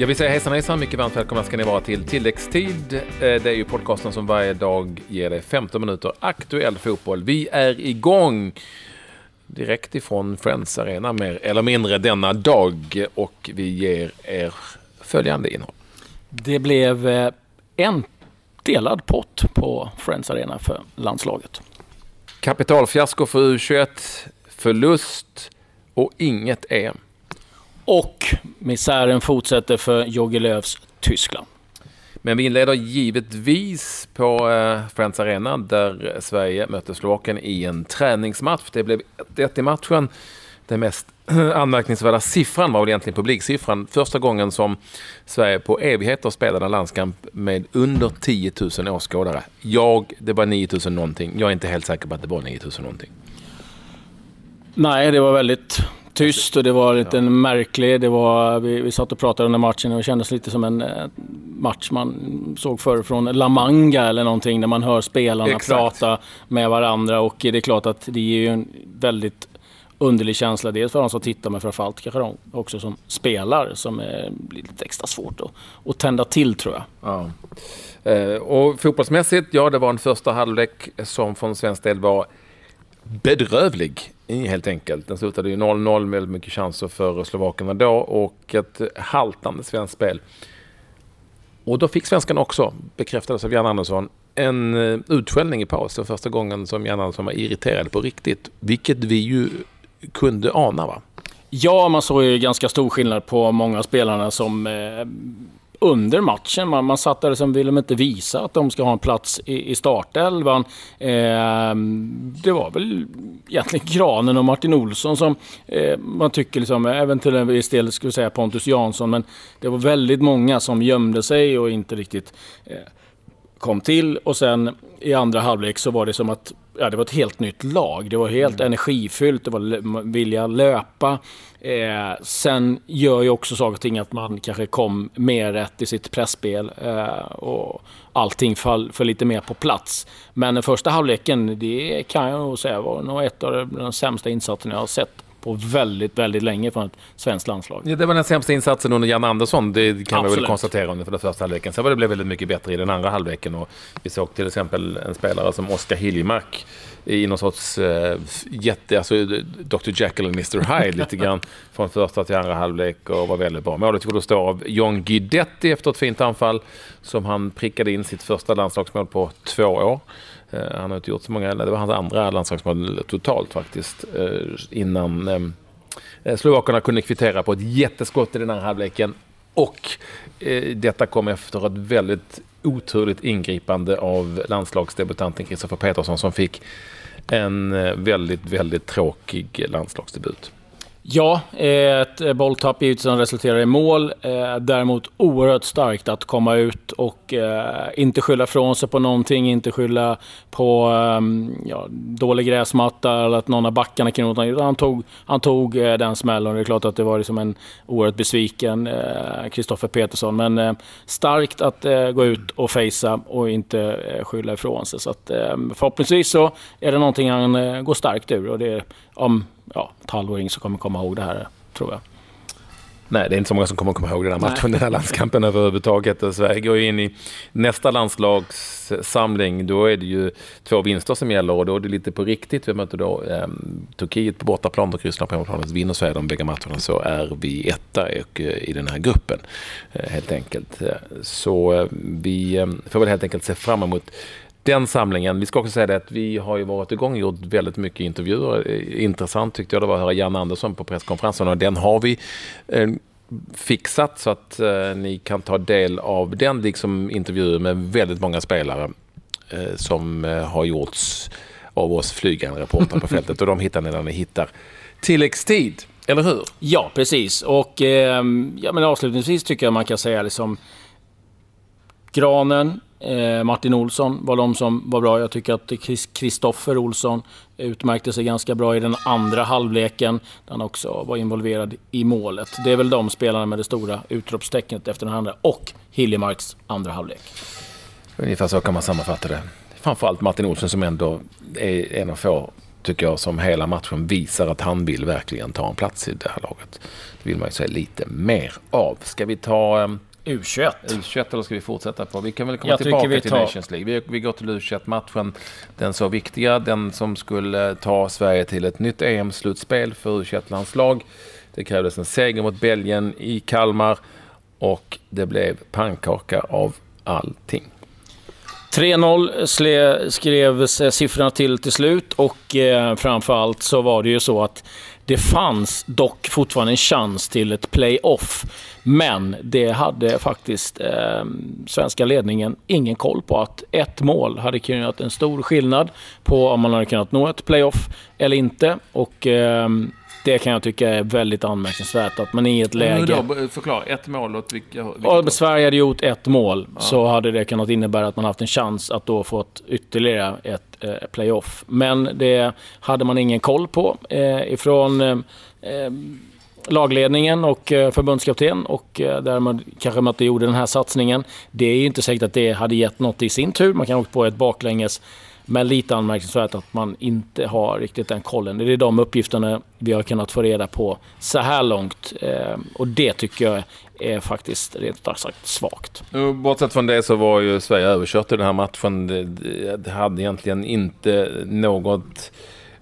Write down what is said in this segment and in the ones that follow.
Jag vill säga hejsan hejsan, mycket varmt välkomna ska ni vara till tilläggstid. Eh, Det är ju podcasten som varje dag ger dig 15 minuter aktuell fotboll. Vi är igång direkt ifrån Friends Arena mer eller mindre denna dag och vi ger er följande innehåll. Det blev eh, en delad pott på Friends Arena för landslaget. Kapitalfiasko för U21, förlust och inget EM. Och misären fortsätter för Jogi Lööfs Tyskland. Men vi inleder givetvis på eh, Friends Arena där Sverige mötte Slovakien i en träningsmatch. Det blev 1-1 i matchen. Den mest anmärkningsvärda siffran var väl egentligen publiksiffran. Första gången som Sverige på evigheter spelade en landskamp med under 10 000 åskådare. Jag, det var 9 000 någonting. Jag är inte helt säker på att det var 9 000 någonting. Nej, det var väldigt tyst och det var lite ja. märklig. Det var, vi, vi satt och pratade under matchen och det kändes lite som en eh, match man såg förr från La Manga eller någonting. Där man hör spelarna Exakt. prata med varandra och det är klart att det ger ju en väldigt underlig känsla. Dels för de som tittar men framförallt kanske de också som spelar som är, blir lite extra svårt att, att tända till tror jag. Ja. Eh, och fotbollsmässigt, ja det var en första halvlek som från svensk del var bedrövlig helt enkelt. Den slutade ju 0-0 väldigt mycket chanser för slovakerna då och ett haltande svenskt spel. Och då fick svenskarna också, bekräftades av Jan Andersson, en eh, utskällning i paus. Den första gången som Jan Andersson var irriterad på riktigt. Vilket vi ju kunde ana va? Ja, man såg ju ganska stor skillnad på många spelarna som eh, under matchen. Man, man satt där som ville de inte visa att de ska ha en plats i, i startelvan. Eh, det var väl egentligen Granen och Martin Olsson som eh, man tycker, liksom, även till en viss del skulle säga Pontus Jansson, men det var väldigt många som gömde sig och inte riktigt eh, kom till. Och sen i andra halvlek så var det som att ja, det var ett helt nytt lag. Det var helt mm. energifyllt, det var vilja löpa. Eh, sen gör ju också saker och ting att man kanske kom mer rätt i sitt pressspel eh, och allting föll för lite mer på plats. Men den första halvleken, det kan jag nog säga var nog ett av de sämsta insatserna jag har sett på väldigt, väldigt länge från ett svenskt landslag. Ja, det var den sämsta insatsen under Jan Andersson, det kan man väl konstatera under för den första halvleken. Sen var det blev väldigt mycket bättre i den andra halvleken och vi såg till exempel en spelare som Oskar Hiljemark i någon sorts uh, jätte, alltså Dr Jekyll och Mr Hyde lite grann från första till andra halvlek och var väldigt bra. Målet gjordes då av John Guidetti efter ett fint anfall som han prickade in sitt första landslagsmål på två år. Uh, han har inte gjort så många, det var hans andra landslagsmål totalt faktiskt uh, innan um, Slovakerna kunde kvittera på ett jätteskott i den här halvleken och eh, detta kom efter ett väldigt oturligt ingripande av landslagsdebutanten Kristoffer Petersson som fick en eh, väldigt, väldigt tråkig landslagsdebut. Ja, eh, ett eh, bolltapp givetvis som resulterar i mål. Eh, däremot oerhört starkt att komma ut och inte skylla från sig på någonting, inte skylla på ehm, ja, dålig gräsmatta eller att någon av backarna kring något. Han tog, han tog den smällen och det är klart att det var liksom en oerhört besviken Kristoffer Petersson. Men starkt att gå ut och fejsa och inte skylla ifrån sig. Så att, förhoppningsvis så är det någonting han går starkt ur och det om ja, ett halvåring som kommer komma ihåg det här, tror jag. Nej, det är inte så många som kommer komma ihåg den här matchen, Nej. den här landskampen överhuvudtaget. Sverige går in i nästa landslagssamling. Då är det ju två vinster som gäller och då är det lite på riktigt. Vi möter då eh, Turkiet på bortaplan och Ryssland på hemmaplan. Vinner Sverige de bägge matcherna så är vi etta och, i den här gruppen. Eh, helt enkelt. Så eh, vi får väl helt enkelt se fram emot den samlingen. Vi ska också säga det att vi har ju varit igång och gjort väldigt mycket intervjuer. Eh, intressant tyckte jag det var att höra Jan Andersson på presskonferensen och den har vi eh, fixat så att eh, ni kan ta del av den liksom intervjuer med väldigt många spelare som har gjorts av oss flygande reportrar på fältet och de hittar ni när ni hittar tilläggstid. Eller hur? Ja, precis. Och eh, ja, men avslutningsvis tycker jag man kan säga liksom Granen, Eh, Martin Olsson var de som var bra. Jag tycker att Kristoffer Olsson utmärkte sig ganska bra i den andra halvleken. Där han också var involverad i målet. Det är väl de spelarna med det stora utropstecknet efter den andra. Och Hiljemarks andra halvlek. Ungefär så kan man sammanfatta det. Framförallt Martin Olsson som ändå är en av få tycker jag, som hela matchen visar att han vill verkligen ta en plats i det här laget. Det vill man ju se lite mer av. Ska vi ta... Ehm, Um, U21. U21 eller ska vi fortsätta på? Vi kan väl komma jag tillbaka vi till tar... Nations League. Vi, vi går till U21-matchen. Den så viktiga, den som skulle ta Sverige till ett nytt EM-slutspel för U21-landslag. Det krävdes en seger mot Belgien i Kalmar och det blev pannkaka av allting. 3-0 skrevs siffrorna till till slut och eh, framförallt så var det ju så att det fanns dock fortfarande en chans till ett playoff. Men det hade faktiskt eh, svenska ledningen ingen koll på att ett mål hade kunnat en stor skillnad på om man hade kunnat nå ett playoff eller inte. Och eh, det kan jag tycka är väldigt anmärkningsvärt. Att man i ett läge... Då, förklara, ett mål åt vilka... Om Sverige hade gjort ett mål ja. så hade det kunnat innebära att man haft en chans att då få ett, ytterligare ett Eh, playoff. Men det hade man ingen koll på eh, ifrån eh, eh, lagledningen och eh, förbundskapten och eh, därmed kanske man inte gjorde den här satsningen. Det är ju inte säkert att det hade gett något i sin tur. Man kan ha åkt på ett baklänges men lite anmärkningsvärt att man inte har riktigt den kollen. Det är de uppgifterna vi har kunnat få reda på så här långt. Eh, och det tycker jag är faktiskt rent sagt svagt. Bortsett från det så var ju Sverige överkört i den här matchen. Det hade egentligen inte något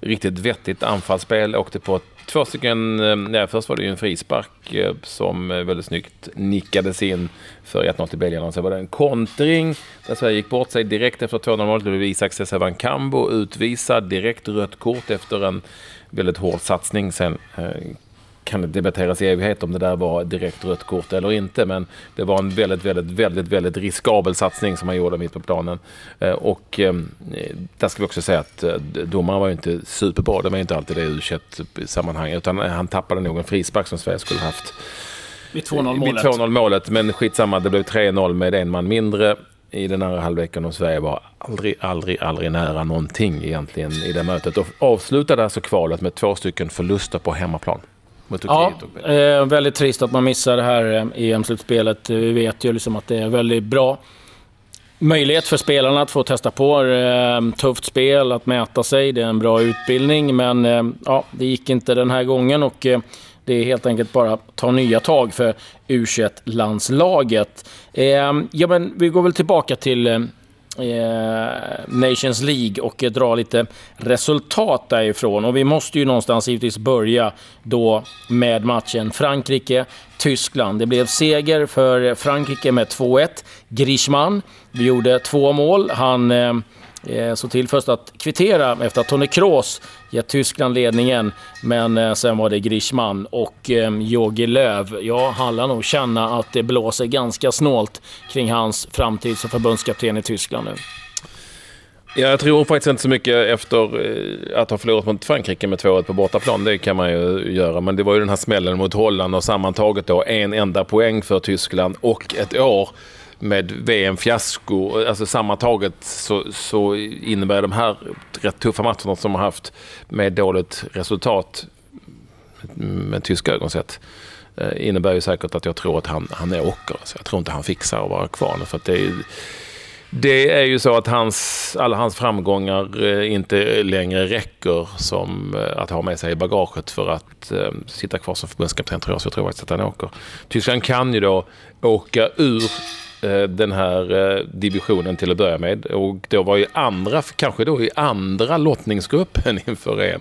riktigt vettigt anfallsspel. Åkte på två stycken, eh, nej, först var det ju en frispark eh, som väldigt snyggt nickades in för 1-0 till Belgien. Sen var det en kontring där Sverige gick bort sig direkt efter 2-0 målet. Det blev Isak Sesevan Kambo utvisad, direkt rött kort efter en väldigt hård satsning. Sen eh, kan debatteras i evighet om det där var direkt rött kort eller inte. Men det var en väldigt, väldigt, väldigt, väldigt riskabel satsning som han gjorde mitt på planen. Eh, och eh, där ska vi också säga att eh, domaren var ju inte superbra. Det var inte alltid det u sammanhang utan han tappade nog en frispark som Sverige skulle haft. Vid 2-0 målet. Vid 2-0 målet, men skitsamma. Det blev 3-0 med en man mindre i den andra halvleken och Sverige var aldrig, aldrig, aldrig nära någonting egentligen i det mötet. Och avslutade alltså kvalet med två stycken förluster på hemmaplan mot Turkiet. Ja, eh, väldigt trist att man missar det här eh, EM-slutspelet. Vi vet ju liksom att det är väldigt bra möjlighet för spelarna att få testa på eh, tufft spel, att mäta sig. Det är en bra utbildning, men eh, ja, det gick inte den här gången och eh, det är helt enkelt bara att ta nya tag för U21-landslaget. Eh, ja, men vi går väl tillbaka till eh, eh, Eh, Nations League och eh, dra lite resultat därifrån. Och vi måste ju någonstans givetvis börja då med matchen Frankrike-Tyskland. Det blev seger för Frankrike med 2-1. Griezmann vi gjorde två mål. Han eh, Eh, det såg till först att kvittera efter att Tony Kroos gett Tyskland ledningen. Men eh, sen var det Griezmann och eh, Jogi Löw. Ja, han lär nog känna att det blåser ganska snålt kring hans framtid som förbundskapten i Tyskland nu. Ja, jag tror faktiskt inte så mycket efter att ha förlorat mot Frankrike med 2-1 på bortaplan. Det kan man ju göra. Men det var ju den här smällen mot Holland och sammantaget då en enda poäng för Tyskland och ett år med VM-fiasko. Alltså sammantaget så, så innebär de här rätt tuffa matcherna som har haft med dåligt resultat med tyska ögon sett eh, innebär ju säkert att jag tror att han, han är åker. Så jag tror inte han fixar att vara kvar. nu För att det är, det är ju så att hans, alla hans framgångar eh, inte längre räcker som eh, att ha med sig i bagaget för att eh, sitta kvar som förbundskapten tror jag. Så jag tror faktiskt att han åker. Tyskland kan ju då åka ur Eh, den här eh, divisionen till att börja med. Och då var ju andra, kanske då i andra lottningsgruppen inför EM.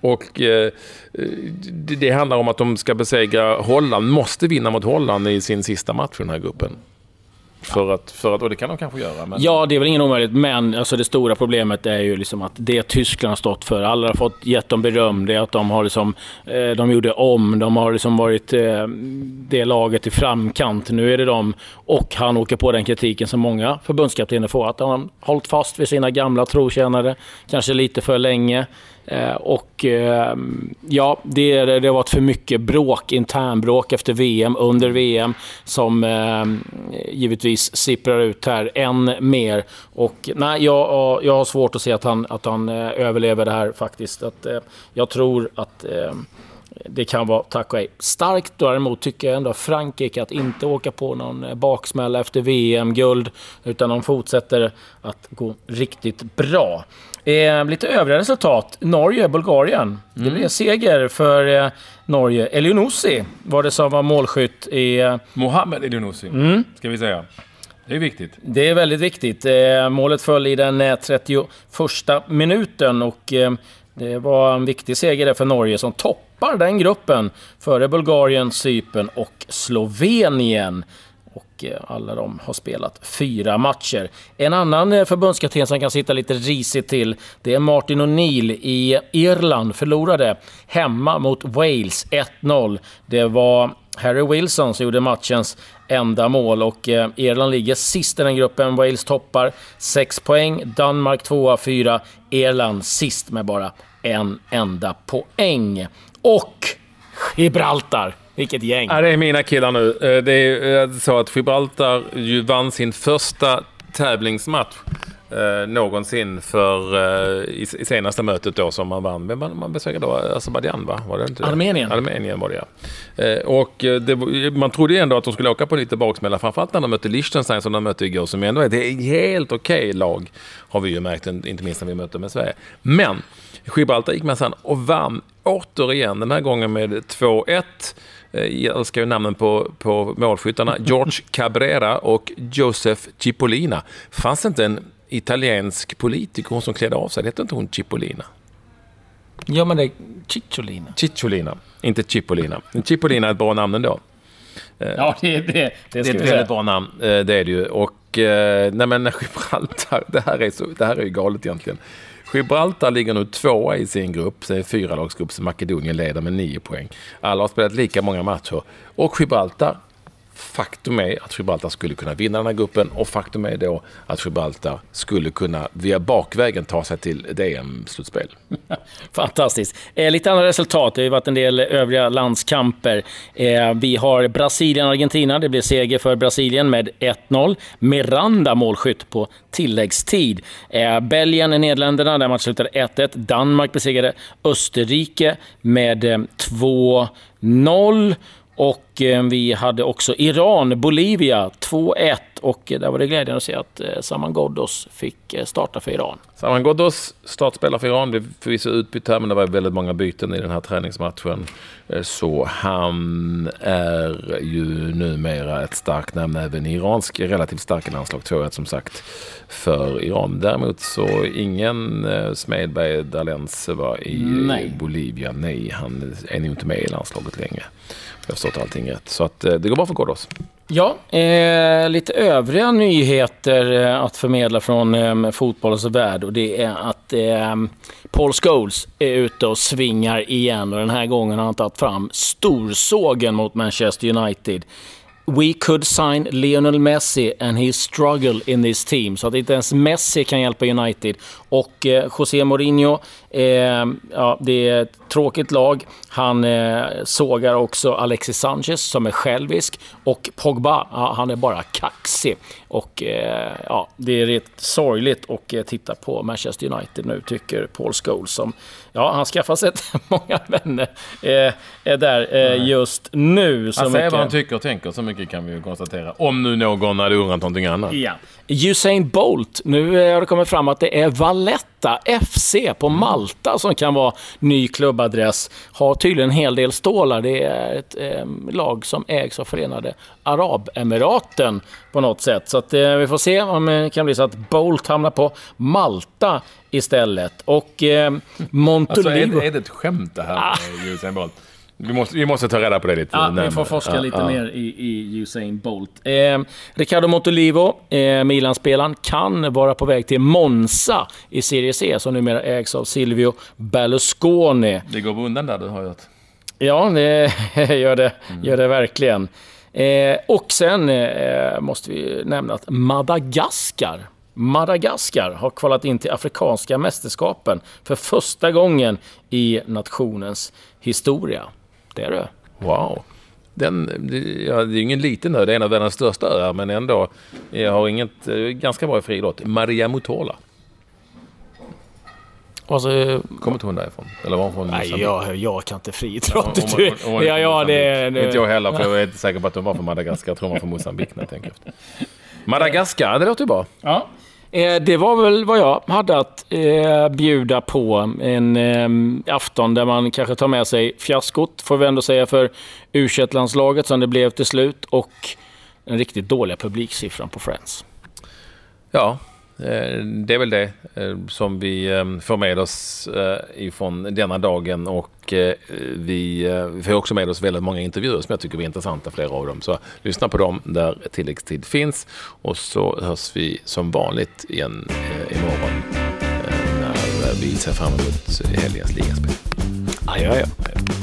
Och eh, det handlar om att de ska besegra Holland, måste vinna mot Holland i sin sista match i den här gruppen. För att, för att, och det kan de kanske göra. Men... Ja, det är väl ingen omöjligt. Men alltså, det stora problemet är ju liksom att det Tyskland har stått för. Alla har fått gett dem beröm. Det är att de har liksom, eh, de gjorde om. De har liksom varit eh, det laget i framkant. Nu är det de. Och han åker på den kritiken som många förbundskaptener får. Att han har hållit fast vid sina gamla trotjänare. Kanske lite för länge. Eh, och eh, ja, det, det har varit för mycket bråk, internbråk efter VM, under VM, som eh, givetvis sipprar ut här än mer. Och nej, jag, jag har svårt att se att han, att han överlever det här faktiskt. Att, jag tror att det kan vara tack och hej. Starkt däremot tycker jag ändå Frankrike att inte åka på någon baksmälla efter VM-guld. Utan de fortsätter att gå riktigt bra. Eh, lite övriga resultat. Norge, Bulgarien. Mm. Det blev seger för eh, Norge. Elionossi var det som var målskytt i... Eh... Mohamed Elionossi, mm. ska vi säga. Det är viktigt. Det är väldigt viktigt. Eh, målet föll i den eh, 31 minuten och eh, det var en viktig seger för Norge som toppar den gruppen före Bulgarien, Cypern och Slovenien. Och alla de har spelat fyra matcher. En annan förbundskapten som kan sitta lite risigt till, det är Martin O'Neill i Irland. Förlorade hemma mot Wales 1-0. Det var Harry Wilson som gjorde matchens enda mål och eh, Irland ligger sist i den gruppen. Wales toppar 6 poäng, Danmark 2 4, Irland sist med bara en enda poäng. Och Gibraltar. Vilket gäng! Ja, det är mina killar nu. Eh, det är eh, så att Gibraltar ju vann sin första tävlingsmatch eh, någonsin för eh, i, i, senaste mötet då som man vann. Men man, man besegrade då Azerbajdzjan va? Var det inte Armenien. Armenien var det ja. Eh, och eh, det, man trodde ju ändå att de skulle åka på lite baksmälla. Framförallt när de mötte Liechtenstein som de mötte igår som ändå är ett helt okej okay lag. Har vi ju märkt, inte minst när vi mötte med Sverige. Men Gibraltar gick med sen och vann återigen, den här gången med 2-1. Jag älskar ju namnen på, på målskyttarna. George Cabrera och Joseph Cipollina. Fanns det inte en italiensk politiker, hon som klädde av sig. Hette inte hon Cipollina? Ja, men det är Cicciolina. Cicciolina, inte Cipollina. Cipollina är ett bra namn ändå. Eh, ja, det, det, det, det är ett väldigt bra namn. Eh, det är det ju. Och, eh, nej men Gibraltar, det här är, så, det här är ju galet egentligen. Gibraltar ligger nu tvåa i sin grupp, är en fyralagsgrupp, så Makedonien leder med nio poäng. Alla har spelat lika många matcher. Och Gibraltar Faktum är att Gibraltar skulle kunna vinna den här gruppen och faktum är då att Gibraltar skulle kunna via bakvägen ta sig till DM-slutspel. Fantastiskt. Eh, lite andra resultat. Det har ju varit en del övriga landskamper. Eh, vi har Brasilien-Argentina. Det blev seger för Brasilien med 1-0. Miranda målskytt på tilläggstid. Eh, Belgien-Nederländerna, där matchen slutade 1-1. Danmark besegrade Österrike med eh, 2-0. Och eh, vi hade också Iran, Bolivia 2-1 och där var det glädjande att se att eh, Saman Ghoddos fick eh, starta för Iran. Saman Ghoddos startspelar för Iran, blev förvisso utbytt här men det var väldigt många byten i den här träningsmatchen. Så han är ju numera ett starkt namn även i iransk relativt starka landslag. 2-1 som sagt för Iran. Däremot så ingen Smedberg Dalens var i Nej. Bolivia. Nej, han är nog inte med i landslaget längre jag har förstått allting rätt. Så att, eh, det går bra för Ghoddos. Ja, eh, lite övriga nyheter eh, att förmedla från eh, fotbollens värld och det är att eh, Paul Scholes är ute och svingar igen och den här gången har han tagit fram storsågen mot Manchester United. We could sign Lionel Messi and his struggle in this team. Så att inte ens Messi kan hjälpa United. Och eh, José Mourinho, eh, ja, det är ett tråkigt lag. Han eh, sågar också Alexis Sanchez som är självisk. Och Pogba, ja, han är bara kaxig. Och eh, ja, det är rätt sorgligt att eh, titta på Manchester United nu, tycker Paul Scholes. Som, ja, han skaffar sig många vänner eh, är där eh, just nu. Så han säger vad han tycker och tänker, så mycket kan vi ju konstatera. Om nu någon hade undrat någonting annat. Ja. Usain Bolt, nu har det kommit fram att det är Valletta FC på Malta som kan vara ny klubbadress. Har tydligen en hel del stålar. Det är ett eh, lag som ägs av Förenade Arabemiraten på något sätt. Så att, eh, vi får se om det kan bli så att Bolt hamnar på Malta istället. Och eh, Montolivo... Alltså är, är det ett skämt det här med ah. Usain Bolt? Vi måste, vi måste ta reda på det lite ja, närmare. Vi får forska ja, lite ja. mer i, i Usain Bolt. Eh, Riccardo Montolivo, eh, Milan-spelaren, kan vara på väg till Monza i Serie C, som numera ägs av Silvio Berlusconi. Det går undan där, du har hört. Ja, det gör det, gör det verkligen. Eh, och sen eh, måste vi nämna att Madagaskar Madagaskar har kvalat in till Afrikanska mästerskapen för första gången i nationens historia. Det är det. Wow. Den, ja, det är ingen liten ö, det är en av världens största öar, men ändå. Jag har inget, ganska bra friidrott. Maria Mutola. Alltså, Kommer inte hon därifrån? Eller var hon från nej, jag, jag kan inte friidrott. Ja, hon- hon- hon var ja, ja, det, det, Inte jag heller, för jag är inte säker på att hon var från Madagaskar. Jag tror hon var från Moçambique när jag tänker efter. Madagaskar, det låter ju bra. Ja. Eh, det var väl vad jag hade att eh, bjuda på. En ehm, afton där man kanske tar med sig fiaskot, får vi ändå säga, för u landslaget som det blev till slut. Och den riktigt dåliga publiksiffran på Friends. Ja, Eh, det är väl det eh, som vi ehm, får med oss eh, ifrån denna dagen och vi får också med oss väldigt många intervjuer som jag tycker är intressanta, flera av dem. Så lyssna på dem där tilläggstid finns och så hörs vi som vanligt igen imorgon när vi ser fram emot helgens ligaspel. Adjö, adjö.